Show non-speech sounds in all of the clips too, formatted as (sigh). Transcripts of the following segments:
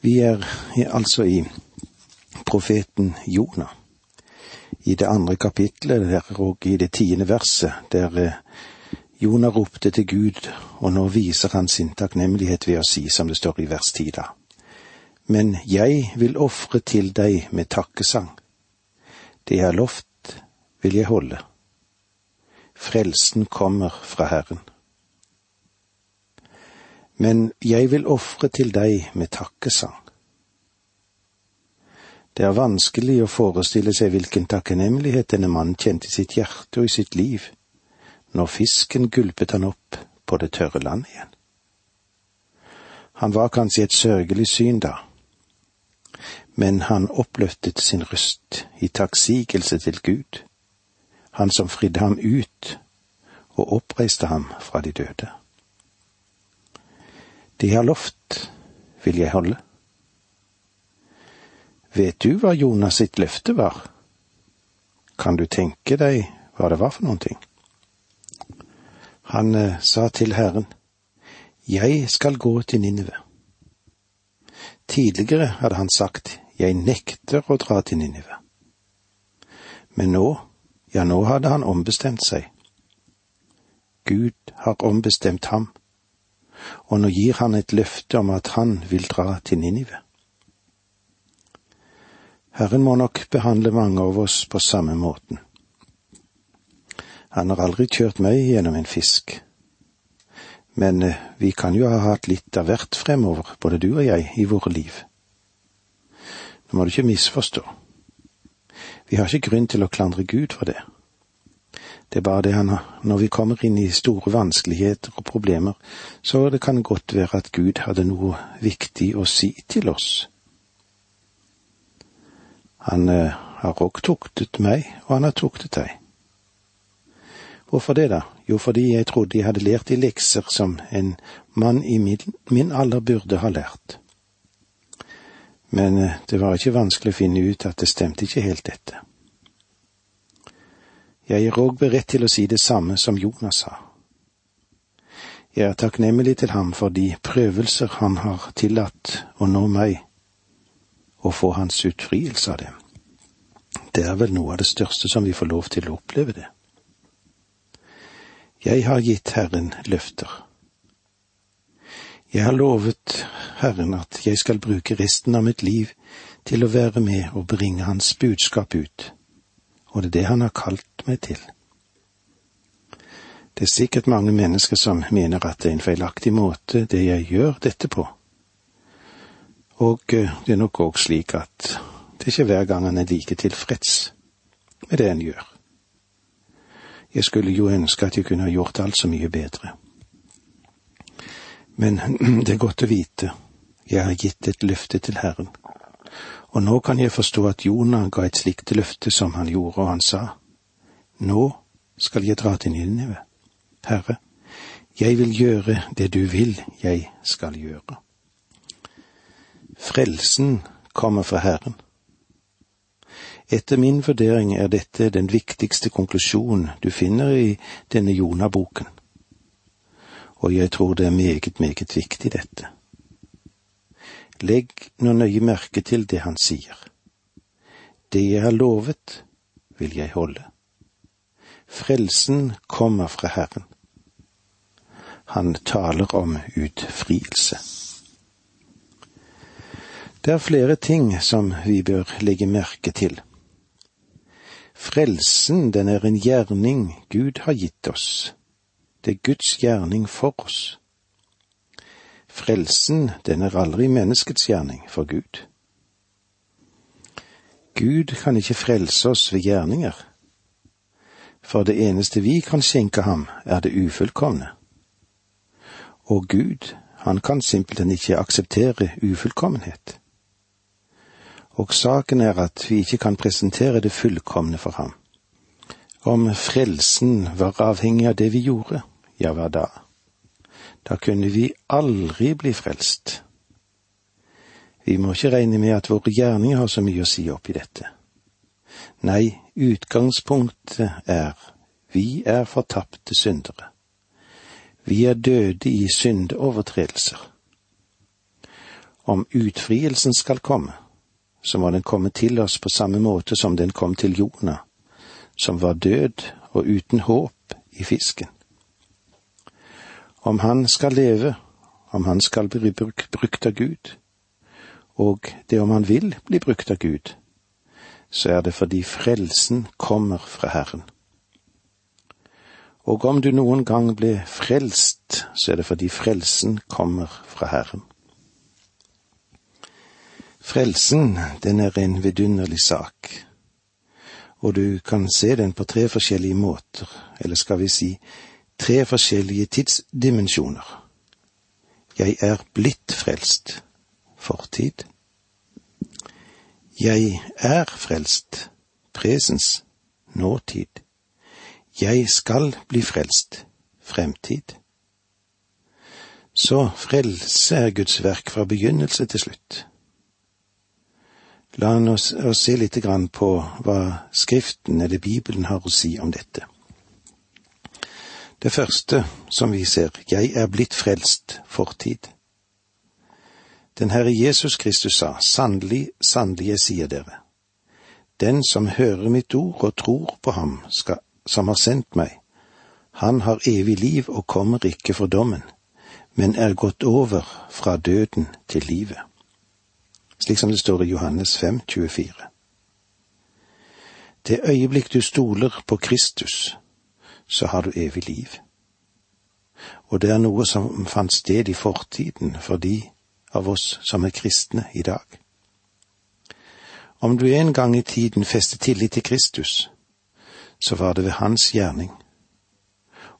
Vi er altså i profeten Jonah, i det andre kapitlet og i det tiende verset, der eh, Jonah ropte til Gud, og nå viser han sin takknemlighet ved å si, som det står i vers ti da. Men jeg vil ofre til deg med takkesang. Det jeg har lovt, vil jeg holde. Frelsen kommer fra Herren. Men jeg vil ofre til deg med takkesang. Det er vanskelig å forestille seg hvilken takknemlighet denne mannen kjente i sitt hjerte og i sitt liv når fisken gulpet han opp på det tørre landet igjen. Han var kanskje et sørgelig syn da, men han oppløftet sin røst i takksigelse til Gud, han som fridde ham ut og oppreiste ham fra de døde. Jeg har lovt, vil jeg holde. Vet du hva Jonas sitt løfte var? Kan du tenke deg hva det var for noen ting? Han eh, sa til Herren, Jeg skal gå til Ninive. Tidligere hadde han sagt, Jeg nekter å dra til Ninive. Men nå, ja, nå hadde han ombestemt seg. Gud har ombestemt ham, og nå gir han et løfte om at han vil dra til Ninive. Herren må nok behandle mange av oss på samme måten. Han har aldri kjørt meg gjennom en fisk. Men eh, vi kan jo ha hatt litt av hvert fremover, både du og jeg, i våre liv. Nå må du ikke misforstå. Vi har ikke grunn til å klandre Gud for det. Det er bare det han har, når vi kommer inn i store vanskeligheter og problemer, så det kan godt være at Gud hadde noe viktig å si til oss han eh, har òg tuktet meg, og han har tuktet deg. Hvorfor det, da? Jo, fordi jeg trodde jeg hadde lært de lekser som en mann i min, alder burde ha lært. Men eh, det var ikke vanskelig å finne ut at det stemte ikke helt, dette. Jeg er òg beredt til å si det samme som Jonas sa. Jeg er takknemlig til ham for de prøvelser han har tillatt å nå meg og få hans utfrielse av dem. Det er vel noe av det største som vi får lov til å oppleve det. Jeg har gitt Herren løfter. Jeg har lovet Herren at jeg skal bruke resten av mitt liv til å være med og bringe Hans budskap ut, og det er det Han har kalt meg til. Det er sikkert mange mennesker som mener at det er en feilaktig måte det jeg gjør dette på, og eh, det er nok òg slik at det er ikke hver gang han er like tilfreds med det en gjør. Jeg skulle jo ønske at jeg kunne ha gjort alt så mye bedre. Men (clears throat) det er godt å vite, jeg har gitt et løfte til Herren, og nå kan jeg forstå at Jonah ga et slikt løfte som han gjorde, og han sa, Nå skal jeg dra til Ninive. Herre, jeg vil gjøre det du vil jeg skal gjøre. Frelsen kommer fra Herren. Etter min vurdering er dette den viktigste konklusjonen du finner i denne Jonah-boken, og jeg tror det er meget, meget viktig, dette. Legg nå nøye merke til det han sier. Det jeg har lovet, vil jeg holde. Frelsen kommer fra Herren. Han taler om utfrielse. Det er flere ting som vi bør legge merke til. Frelsen, den er en gjerning Gud har gitt oss. Det er Guds gjerning for oss. Frelsen, den er aldri menneskets gjerning for Gud. Gud kan ikke frelse oss ved gjerninger, for det eneste vi kan skjenke ham, er det ufullkomne. Og Gud, han kan simpelthen ikke akseptere ufullkommenhet og saken er at vi ikke kan presentere det fullkomne for ham. Om frelsen var avhengig av det vi gjorde, ja, hva da? Da kunne vi aldri bli frelst. Vi må ikke regne med at våre gjerninger har så mye å si opp i dette. Nei, utgangspunktet er vi er fortapte syndere. Vi er døde i syndeovertredelser om utfrielsen skal komme, så må den komme til oss på samme måte som den kom til Jonah, som var død og uten håp i fisken. Om han skal leve, om han skal bli brukt av Gud, og det om han vil bli brukt av Gud, så er det fordi frelsen kommer fra Herren. Og om du noen gang ble frelst, så er det fordi frelsen kommer fra Herren. Frelsen, den er en vidunderlig sak, og du kan se den på tre forskjellige måter, eller skal vi si tre forskjellige tidsdimensjoner. Jeg er blitt frelst, fortid. Jeg er frelst, presens, nåtid. Jeg skal bli frelst, fremtid. Så frelse er Guds verk fra begynnelse til slutt. La oss, oss se litt på hva Skriften eller Bibelen har å si om dette. Det første som vi ser, jeg er blitt frelst fortid. Den Herre Jesus Kristus sa, sannelig, sannelig, jeg sier dere, den som hører mitt ord og tror på ham skal, som har sendt meg, han har evig liv og kommer ikke for dommen, men er gått over fra døden til livet. Slik som det står i Johannes 5, 24. Det øyeblikk du stoler på Kristus, så har du evig liv. Og det er noe som fant sted i fortiden for de av oss som er kristne i dag. Om du en gang i tiden festet tillit til Kristus, så var det ved hans gjerning,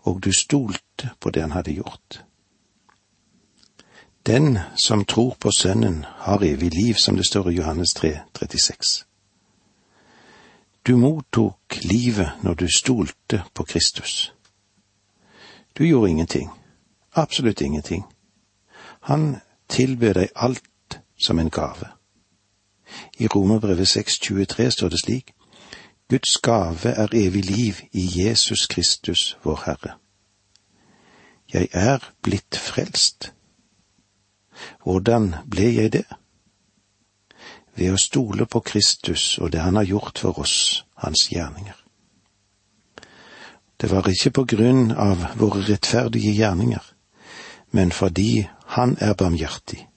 og du stolte på det han hadde gjort. Den som tror på Sønnen, har evig liv, som det står i Johannes 3, 36. Du mottok livet når du stolte på Kristus. Du gjorde ingenting, absolutt ingenting. Han tilbød deg alt som en gave. I Romerbrevet 6,23 står det slik, Guds gave er evig liv i Jesus Kristus, vår Herre. Jeg er blitt frelst. Hvordan ble jeg det? Ved å stole på Kristus og det han har gjort for oss, hans gjerninger. Det var ikke på grunn av våre rettferdige gjerninger, men fordi Han er barmhjertig.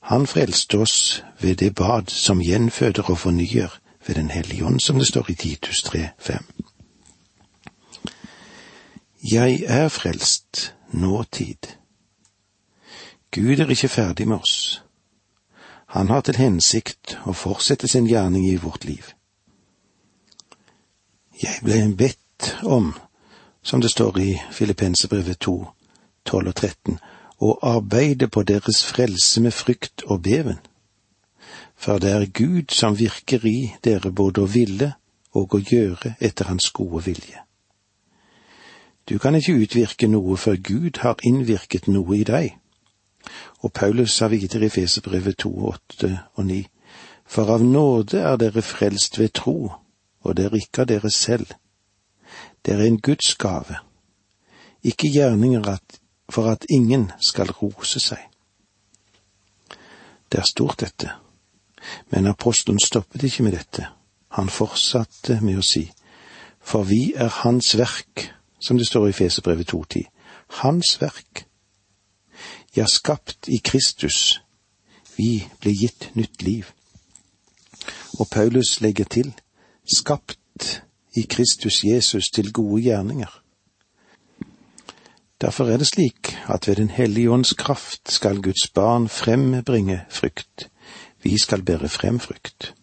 Han frelste oss ved det bad som gjenføder og fornyer ved Den hellige ånd, som det står i Titus 3, 5. Jeg er frelst nåtid. Gud er ikke ferdig med oss. Han har til hensikt å fortsette sin gjerning i vårt liv. Jeg ble bedt om, som det står i Filippensebrevet 2, 12 og 13, å arbeide på deres frelse med frykt og beven. For det er Gud som virker i dere både å ville og å gjøre etter Hans gode vilje. Du kan ikke utvirke noe før Gud har innvirket noe i deg. Og Paulus sa videre i Fesebrevet 2, 8 og 9, For av nåde er dere frelst ved tro, og det er ikke av dere selv. Det er en Guds gave, ikke gjerninger for at ingen skal rose seg. Det er stort, dette, men apostelen stoppet ikke med dette. Han fortsatte med å si, for vi er Hans verk, som det står i Fesebrevet 2.10, Hans verk ja, skapt i Kristus, vi ble gitt nytt liv. Og Paulus legger til, skapt i Kristus Jesus til gode gjerninger. Derfor er det slik at ved Den hellige ånds kraft skal Guds barn frembringe frykt. Vi skal bære frem frykt.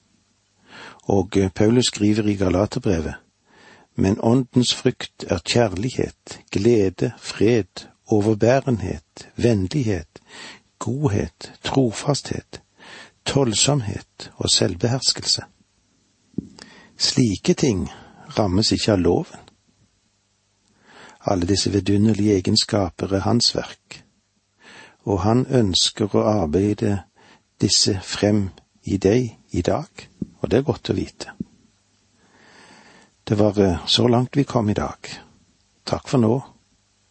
Og Paulus skriver i Galaterbrevet, men åndens frykt er kjærlighet, glede, fred overbærenhet, vennlighet, godhet, trofasthet, tålsomhet og selvbeherskelse. Slike ting rammes ikke av loven. Alle disse vidunderlige egenskaper er hans verk, og han ønsker å arbeide disse frem i deg i dag, og det er godt å vite. Det var eh, så langt vi kom i dag. Takk for nå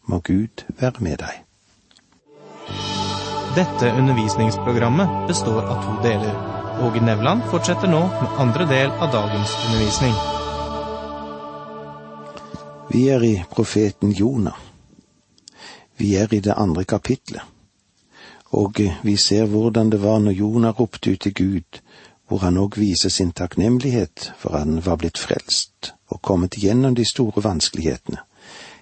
må Gud være med deg. Dette undervisningsprogrammet består av to deler. Åge Nevland fortsetter nå med andre del av dagens undervisning. Vi er i profeten Jonah. Vi er i det andre kapitlet. Og vi ser hvordan det var når Jonah ropte ut til Gud, hvor han òg viser sin takknemlighet for han var blitt frelst og kommet gjennom de store vanskelighetene,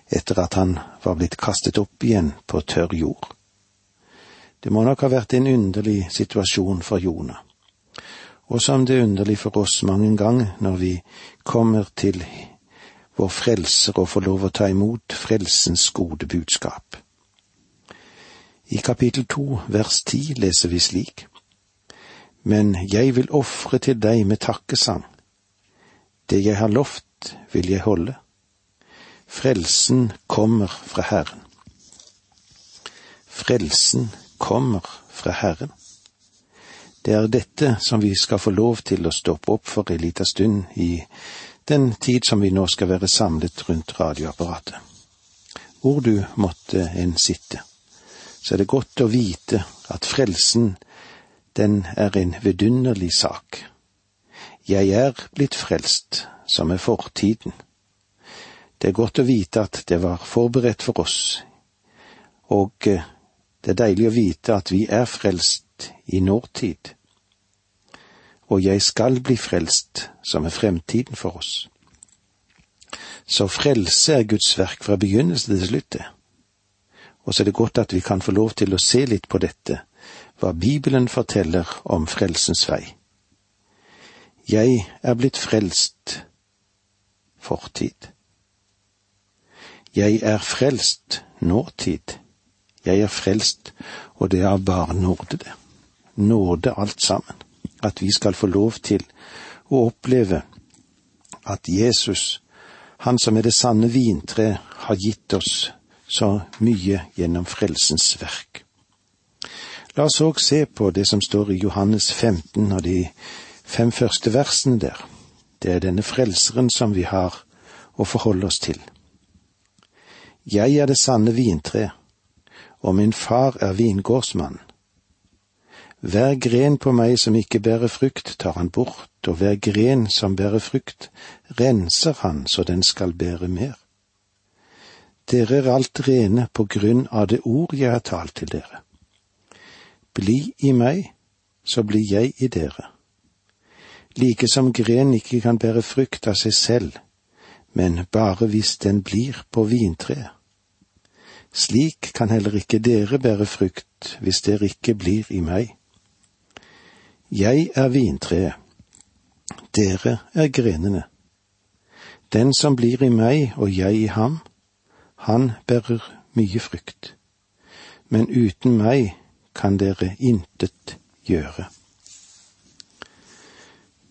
etter at han var blitt kastet opp igjen på tørr jord. Det må nok ha vært en underlig situasjon for Jonah, og som det er underlig for oss mange ganger når vi kommer til vår frelser og får lov å ta imot frelsens gode budskap. I kapittel to vers ti leser vi slik. Men jeg vil ofre til deg med takkesang. Det jeg har lovt, vil jeg holde. Frelsen kommer fra Herren. Frelsen kommer fra Herren. Det er dette som vi skal få lov til å stoppe opp for en liten stund i den tid som vi nå skal være samlet rundt radioapparatet. Hvor du måtte en sitte, så er det godt å vite at frelsen, den er en vidunderlig sak. Jeg er blitt frelst, som er fortiden. Det er godt å vite at det var forberedt for oss, og eh, det er deilig å vite at vi er frelst i nåtid, og jeg skal bli frelst, som er fremtiden for oss. Så frelse er Guds verk fra begynnelse til slutt. Og så er det godt at vi kan få lov til å se litt på dette, hva Bibelen forteller om frelsens vei. Jeg er blitt frelst fortid. Jeg er frelst nåtid. Jeg er frelst, og det er bare nåde, det. Nåde alt sammen. At vi skal få lov til å oppleve at Jesus, han som er det sanne vintre, har gitt oss så mye gjennom frelsens verk. La oss òg se på det som står i Johannes 15 og de fem første versene der. Det er denne frelseren som vi har å forholde oss til. Jeg er det sanne vintre, og min far er vingårdsmann. Hver gren på meg som ikke bærer frukt, tar han bort, og hver gren som bærer frukt, renser han så den skal bære mer. Dere er alt rene på grunn av det ord jeg har talt til dere. Bli i meg, så blir jeg i dere. Like som gren ikke kan bære frukt av seg selv, men bare hvis den blir på vintreet. Slik kan heller ikke dere bære frukt hvis dere ikke blir i meg. Jeg er vintreet, dere er grenene. Den som blir i meg og jeg i ham, han bærer mye frukt. Men uten meg kan dere intet gjøre.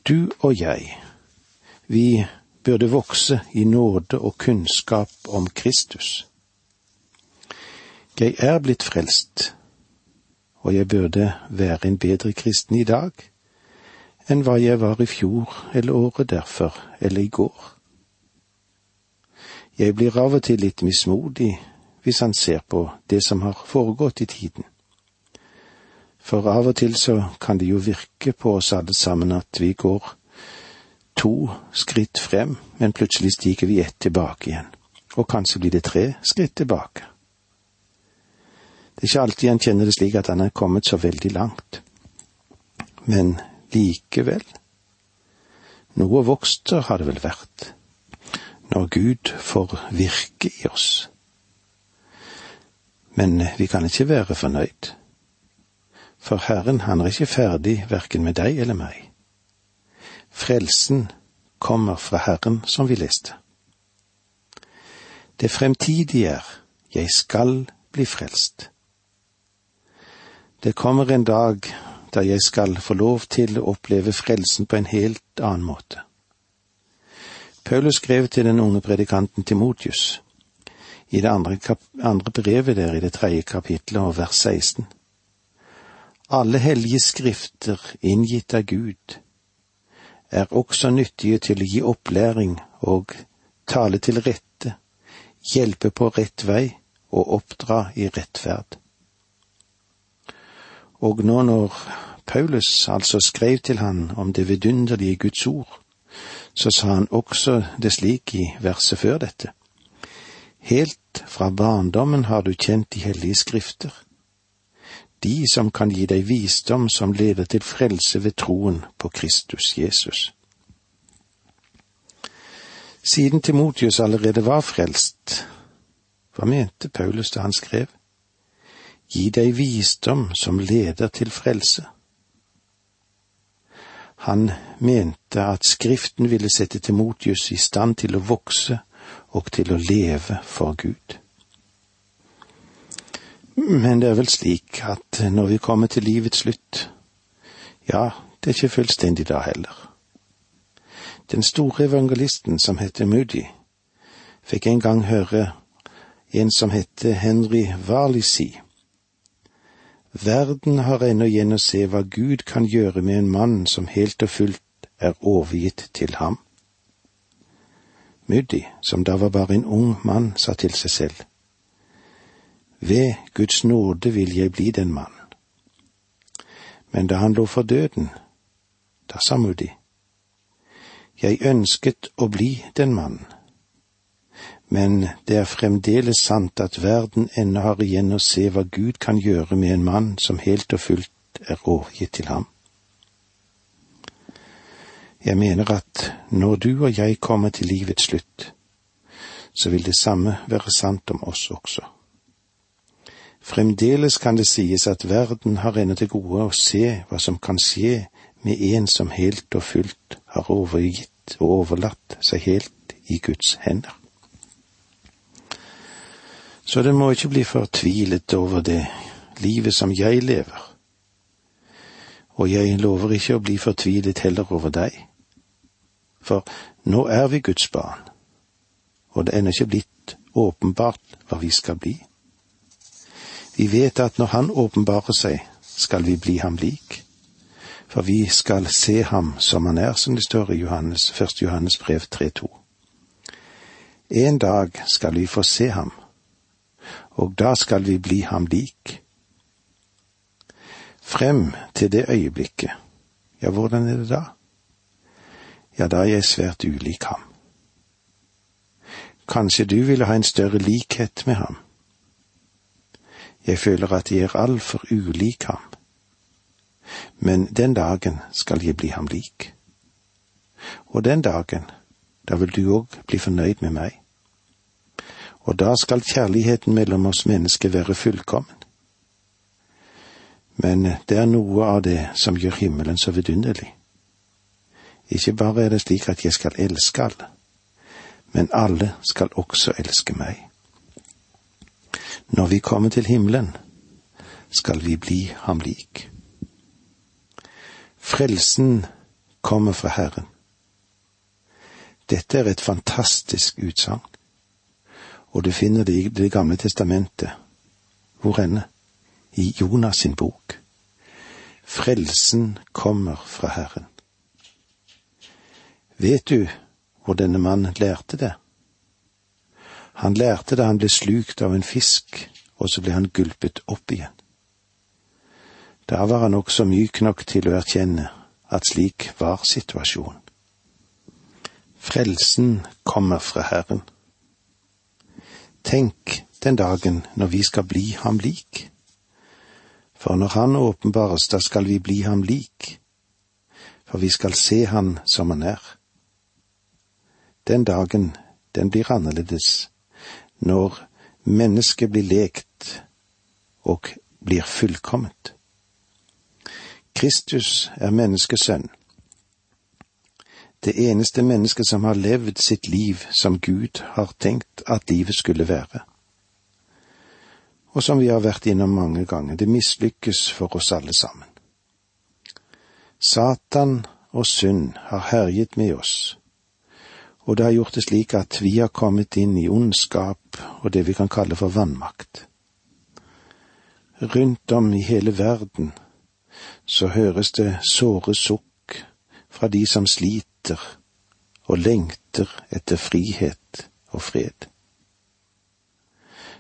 Du og jeg, vi burde vokse i nåde og kunnskap om Kristus. Jeg er blitt frelst, og jeg burde være en bedre kristen i dag enn hva jeg var i fjor eller året derfor eller i går. Jeg blir av og til litt mismodig hvis han ser på det som har foregått i tiden. For av og til så kan det jo virke på oss alle sammen at vi går to skritt frem, men plutselig stiger vi ett tilbake igjen, og kanskje blir det tre skritt tilbake. Det er ikke alltid han kjenner det slik at han er kommet så veldig langt. Men likevel, noe vokster har det vel vært, når Gud får virke i oss. Men vi kan ikke være fornøyd, for Herren han er ikke ferdig verken med deg eller meg. Frelsen kommer fra Herren, som vi leste. Det fremtidige er, jeg skal bli frelst. Det kommer en dag da jeg skal få lov til å oppleve frelsen på en helt annen måte. Paulus skrev til den unge predikanten Timotius i det andre, andre brevet der i det tredje kapitlet og vers 16. Alle hellige skrifter inngitt av Gud er også nyttige til å gi opplæring og tale til rette, hjelpe på rett vei og oppdra i rettferd Og nå når Paulus altså skrev til han om det vidunderlige Guds ord, så sa han også det slik i verset før dette. Helt fra barndommen har du kjent de hellige skrifter, de som kan gi deg visdom som leder til frelse ved troen på Kristus Jesus. Siden Timotius allerede var frelst, hva mente Paulus da han skrev? Gi deg visdom som leder til frelse. Han mente at Skriften ville sette Timotius i stand til å vokse og til å leve for Gud. Men det er vel slik at når vi kommer til livets slutt, ja, det er ikke fullstendig da heller. Den store evangelisten som heter Moody, fikk en gang høre en som heter Henry Varley si. Verden har ennå igjen å se hva Gud kan gjøre med en mann som helt og fullt er overgitt til ham. Muddi, som da var bare en ung mann, sa til seg selv. Ved Guds nåde vil jeg bli den mann. Men da han lå for døden, da sa Muddi. jeg ønsket å bli den mannen. Men det er fremdeles sant at verden ennå har igjen å se hva Gud kan gjøre med en mann som helt og fullt er overgitt til ham. Jeg mener at når du og jeg kommer til livets slutt, så vil det samme være sant om oss også. Fremdeles kan det sies at verden har ennå til gode å se hva som kan skje med en som helt og fullt har overgitt og overlatt seg helt i Guds hender. Så det må ikke bli fortvilet over det livet som jeg lever, og jeg lover ikke å bli fortvilet heller over deg, for nå er vi Guds barn, og det er ennå ikke blitt åpenbart hva vi skal bli. Vi vet at når Han åpenbarer seg, skal vi bli ham lik. For vi skal se ham som han er, som det står i Johannes, 1. Johannes brev 3.2. En dag skal vi få se ham, og da skal vi bli ham lik. Frem til det øyeblikket, ja, hvordan er det da? Ja, da er jeg svært ulik ham. Kanskje du ville ha en større likhet med ham? Jeg føler at jeg er altfor ulik ham. Men den dagen skal jeg bli ham lik. Og den dagen, da vil du òg bli fornøyd med meg. Og da skal kjærligheten mellom oss mennesker være fullkommen. Men det er noe av det som gjør himmelen så vidunderlig. Ikke bare er det slik at jeg skal elske alle, men alle skal også elske meg. Når vi kommer til himmelen, skal vi bli ham lik. Frelsen kommer fra Herren. Dette er et fantastisk utsagn, og du finner det i Det gamle testamentet. Hvor ende? I Jonas sin bok. Frelsen kommer fra Herren. Vet du hvor denne mannen lærte det? Han lærte da han ble slukt av en fisk, og så ble han gulpet opp igjen. Da var han også myk nok til å erkjenne at slik var situasjonen. Frelsen kommer fra Herren. Tenk den dagen når vi skal bli ham lik. For når Han åpenbares, da skal vi bli ham lik, for vi skal se Han som Han er. Den dagen, den blir annerledes når mennesket blir lekt og blir fullkomment. Kristus er menneskesønn, det eneste mennesket som har levd sitt liv som Gud har tenkt at livet skulle være. Og som vi har vært innom mange ganger, det mislykkes for oss alle sammen. Satan og synd har herjet med oss, og det har gjort det slik at vi har kommet inn i ondskap og det vi kan kalle for vannmakt. Rundt om i hele verden så høres det såre sukk fra de som sliter og lengter etter frihet og fred.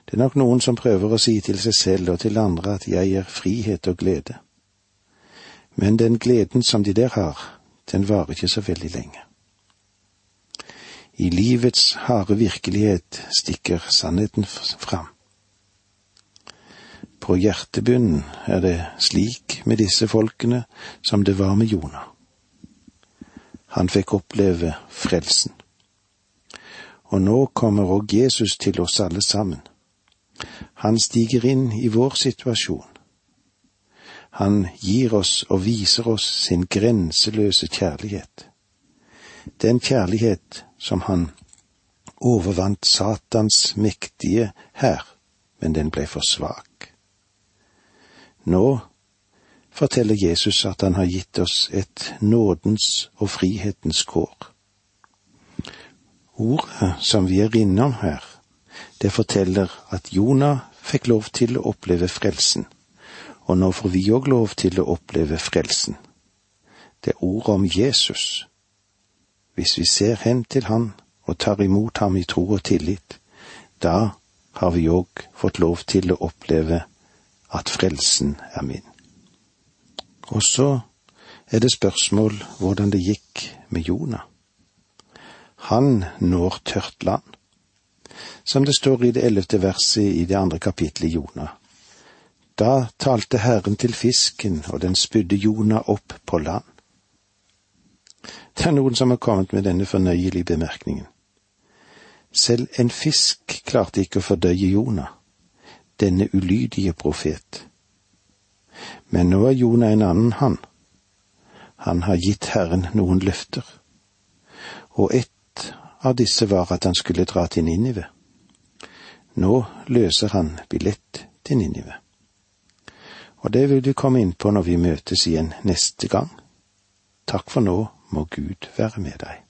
Det er nok noen som prøver å si til seg selv og til andre at jeg er frihet og glede. Men den gleden som de der har, den varer ikke så veldig lenge. I livets harde virkelighet stikker sannheten fram. På hjertebunnen er det slik med disse folkene som det var med Jonah. Han fikk oppleve frelsen. Og nå kommer òg Jesus til oss alle sammen. Han stiger inn i vår situasjon. Han gir oss og viser oss sin grenseløse kjærlighet. Den kjærlighet som han overvant Satans mektige hær, men den ble for svak. Nå forteller Jesus at han har gitt oss et nådens og frihetens kår. Ordet som vi er innom her, det forteller at Jonah fikk lov til å oppleve frelsen, og nå får vi òg lov til å oppleve frelsen. Det er ordet om Jesus. Hvis vi ser hen til Han og tar imot ham i tro og tillit, da har vi òg fått lov til å oppleve at frelsen er min. Og så er det spørsmål hvordan det gikk med Jonah. Han når tørt land. Som det står i det ellevte verset i det andre kapittelet i Jonah. Da talte Herren til fisken, og den spydde Jonah opp på land. Det er noen som har kommet med denne fornøyelige bemerkningen. Selv en fisk klarte ikke å fordøye Jonah, denne ulydige profet. Men nå er Jonah en annen han. Han har gitt Herren noen løfter. Og ett av disse var at han skulle dra til Ninive. Nå løser han billett til Ninive. Og det vil vi komme inn på når vi møtes igjen neste gang. Takk for nå må Gud være med deg.